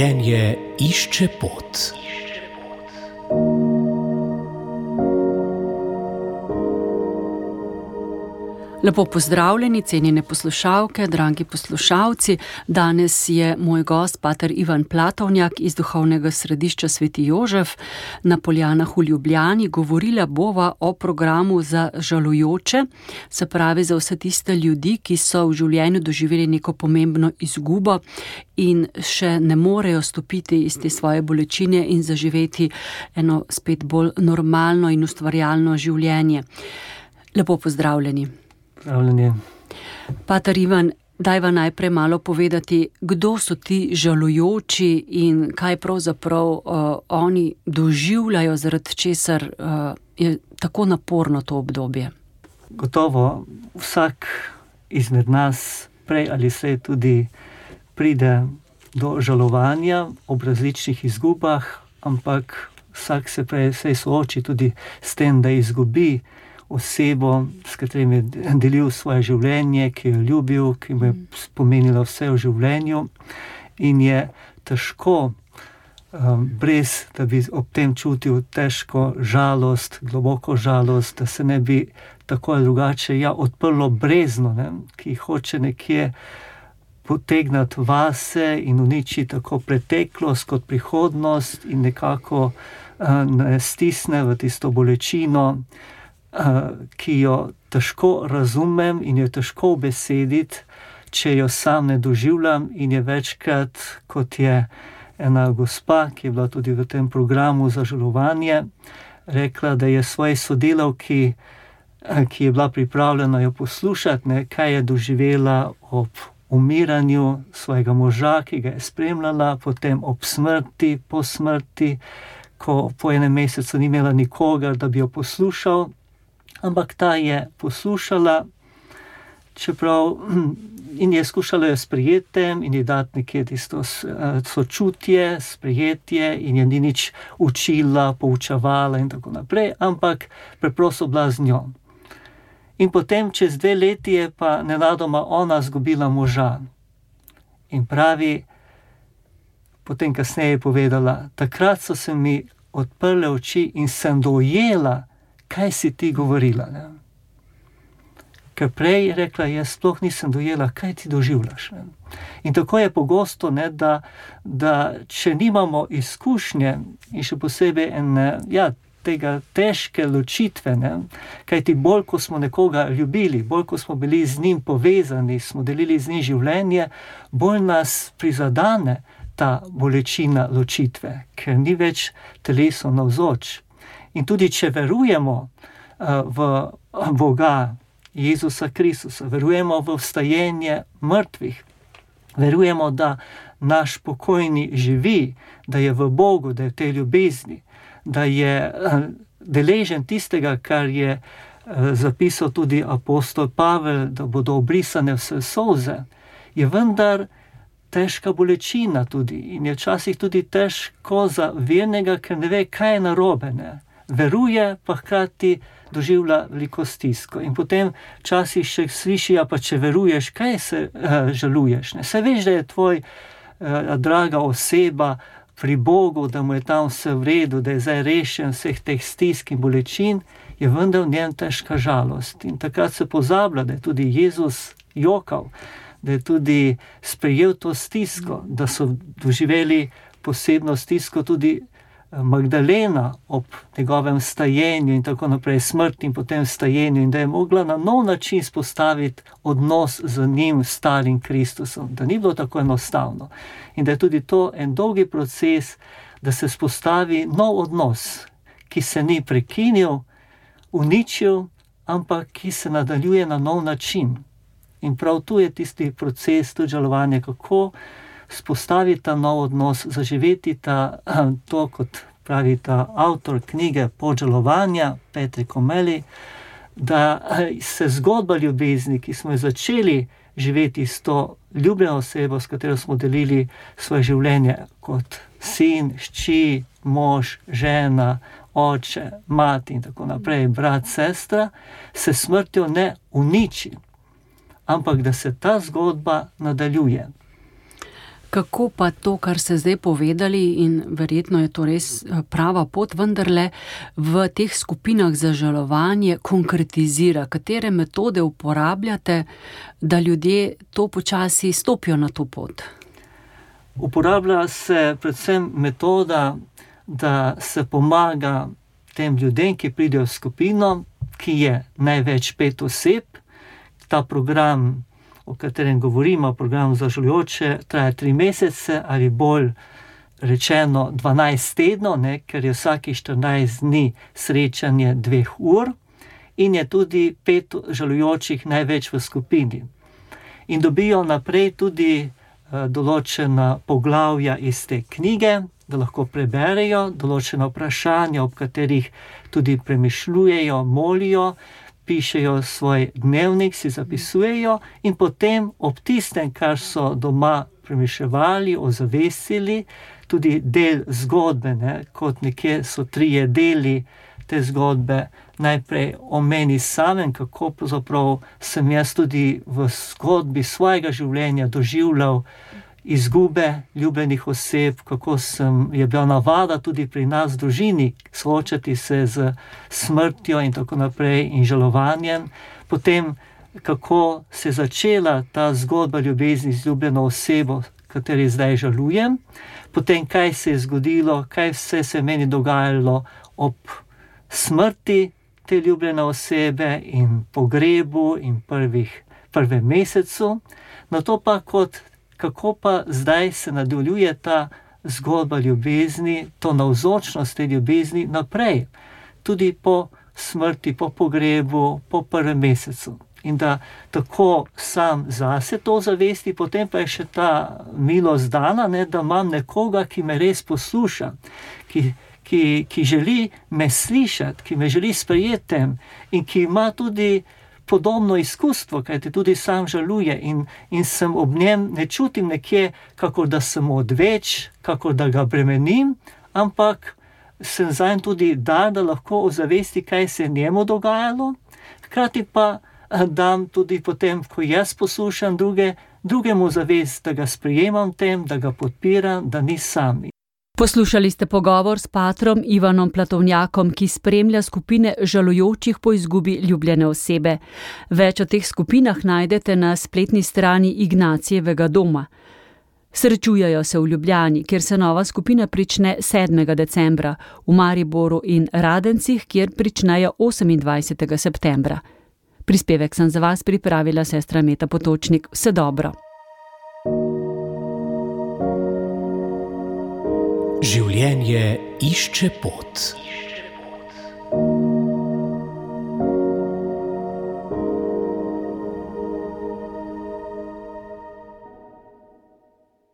Življenje išče pot. Lepo pozdravljeni, cenjene poslušalke, dragi poslušalci. Danes je moj gost, pater Ivan Platovnjak iz duhovnega središča Sveti Jožef na Poljanah v Ljubljani. Govorila bova o programu za žalujoče, se pravi za vse tiste ljudi, ki so v življenju doživeli neko pomembno izgubo in še ne morejo stopiti iz te svoje bolečine in zaživeti eno spet bolj normalno in ustvarjalno življenje. Lepo pozdravljeni. Pravljenje. Pater Ivan, daj vam najprej malo povedati, kdo so ti žalujoči in kaj pravzaprav uh, oni doživljajo, zaradi česar uh, je tako naporno to obdobje. Gotovo vsak izmed nas, prej ali slej, tudi pride do žalovanja ob različnih izgubah, ampak vsak se prej sooči tudi s tem, da izgubi osebo, s katero je delil svoje življenje, ki jo je ljubil, ki mu je spomenila vse v življenju, in je težko, um, brez da bi ob tem čutil težko žalost, globoko žalost, da se ne bi tako ali drugače ja, odprlo brezno, ne, ki hoče nekje. Potegniti vase in uničiti tako preteklost kot prihodnost, in nekako uh, stisne v tisto bolečino, uh, ki jo težko razumem in jo težko besediti, če jo sam ne doživljam. In je večkrat, kot je ena gospa, ki je bila tudi v tem programu za žalovanje, rekla, da je svoji sodelavki, ki je bila pripravljena jo poslušati, ne, kaj je doživela ob. Umiranju svojega moža, ki ga je spremljala, potem ob smrti, po smrti, ko po enem mesecu ni imela nikogar, da bi jo poslušal, ampak ta je poslušala, čeprav in je skušala jo sprejeti in ji dati nekje tisto eh, sočutje, sprejetje, in je ni nič učila, poučevala in tako naprej, ampak preprosto bila z njo. In potem, čez dve leti, je pa nenadoma ona izgubila moža. In pravi, potem kasneje je povedala, takrat so se mi odprle oči in sem dojela, kaj si ti govorila. Ne? Ker prej je rekla, jaz sploh nisem dojela, kaj ti doživljaš. Ne? In tako je pogosto, ne, da, da če nimamo izkušnje in še posebej ene, ja, tega težke ločitve, ne, kaj ti bolj, ko smo nekoga ljubili, bolj, ko smo bili z njim povezani, smo delili z njim življenje, bolj nas prizadane ta bolečina ločitve, ker ni več teleso navzoč. In tudi če verujemo uh, v Boga, Jezusa Kristusa, verujemo v vstajenje mrtvih, verujemo, da naš pokojni živi, da je v Bogu, da je v tej ljubezni, da je uh, deležen tistega, kar je zapisal tudi apostol Pavel, da bodo obrisane vse soze, je vendar. Težka bolečina tudi in je včasih tudi težko za vernega, ker ne ve, kaj je narobe. Ne? Veruje, pa hkrati doživlja veliko stisko. In potem včasih še slišijo, pa če veruješ, kaj se uh, žaluješ. Ne? Se veš, da je tvoj uh, draga oseba pri Bogu, da mu je tam vse v redu, da je zdaj rešen vseh teh stisk in bolečin, je vendar v njem težka žalost. In takrat se pozablja, da je tudi Jezus jokal, da je tudi sprejel to stisko, da so doživeli posebno stisko tudi Magdalena ob njegovem stajenju in tako naprej, smrti in potem stajenju, in da je mogla na nov način spostaviti odnos z njim, starim Kristusom, da ni bilo tako enostavno. In da je tudi to en dolgi proces, da se spostavi nov odnos, ki se ni prekinil, uničil, ampak ki se nadaljuje na nov način. In prav tu je tisti proces, tudi žalovanje, kako spostaviti ta nov odnos, zaživeti ta, to, kot pravi ta avtor knjige Požalovanja, Petri Komeli, da se zgodba ljubezni, ki smo jo začeli živeti s to ljubljeno osebo, s katero smo delili svoje življenje kot sin, šči, mož, žena. Oče, mati in tako naprej, brat, sestra, se smrtjo ne uniči, ampak da se ta zgodba nadaljuje. Kako pa to, kar ste zdaj povedali, in verjetno je to res eh, prava pot, vendarle v teh skupinah za žalovanje konkretizira, katere metode uporabljate, da ljudje to počasi stopijo na to pot? Uporablja se predvsem metoda, da se pomaga tem ljudem, ki pridejo v skupino, ki je največ pet oseb. Ta program, o katerem govorimo, program za žulujoče, traja tri mesece ali bolj rečeno 12 tednov, ne, ker je vsake 14 dni srečanje dveh ur in je tudi pet žalujočih največ v skupini. In dobijo naprej tudi uh, določena poglavja iz te knjige, da lahko preberejo določena vprašanja, ob katerih tudi premišljujejo, molijo, pišejo svoj dnevnik, si zapisujejo in potem ob tistem, kar so doma premišljali, ozavestili, tudi del zgodbe, ne, kot nekje so trije deli te zgodbe. Najprej o meni samem, kako pravzaprav sem jaz tudi v zgodbi svojega življenja doživljal izgube ljubljenih oseb, kako sem, je bila navada tudi pri nas v družini soočati se z smrtjo in tako naprej in žalovanjem. Potem, kako se je začela ta zgodba ljubezni z ljubljeno osebo, kateri zdaj žalujem, potem, kaj se je zgodilo, kaj vse se je meni dogajalo ob smrti te ljubljene osebe in pogrebu in prvih, prvem mesecu, na to pa kot kako pa zdaj se nadaljuje ta zgodba ljubezni, to navzočnost te ljubezni naprej, tudi po smrti, po pogrebu, po prvem mesecu. In da tako sam zase to zavesti, potem pa je še ta milost dana, ne, da imam nekoga, ki me res posluša, ki, ki, ki želi me slišati, ki me želi sprejeti in ki ima tudi podobno izkustvo, kaj te tudi sam žaluje in, in sem ob njem ne čutim nekje, kako da sem odveč, kako da ga bremenim, ampak sem za njim tudi dar, da lahko ozavesti, kaj se je njemu dogajalo, hkrati pa eh, dam tudi potem, ko jaz poslušam druge, drugemu zavest, da ga sprejemam tem, da ga podpiram, da ni sam. Poslušali ste pogovor s patrom Ivanom Platovnjakom, ki spremlja skupine žalujočih po izgubi ljubljene osebe. Več o teh skupinah najdete na spletni strani Ignacijevega doma. Srečujejo se v Ljubljani, kjer se nova skupina prične 7. decembra, v Mariboru in Radencih, kjer pričnejo 28. septembra. Prispevek sem za vas pripravila sestra Meta Potočnik. Vse dobro. Življenje išče pot.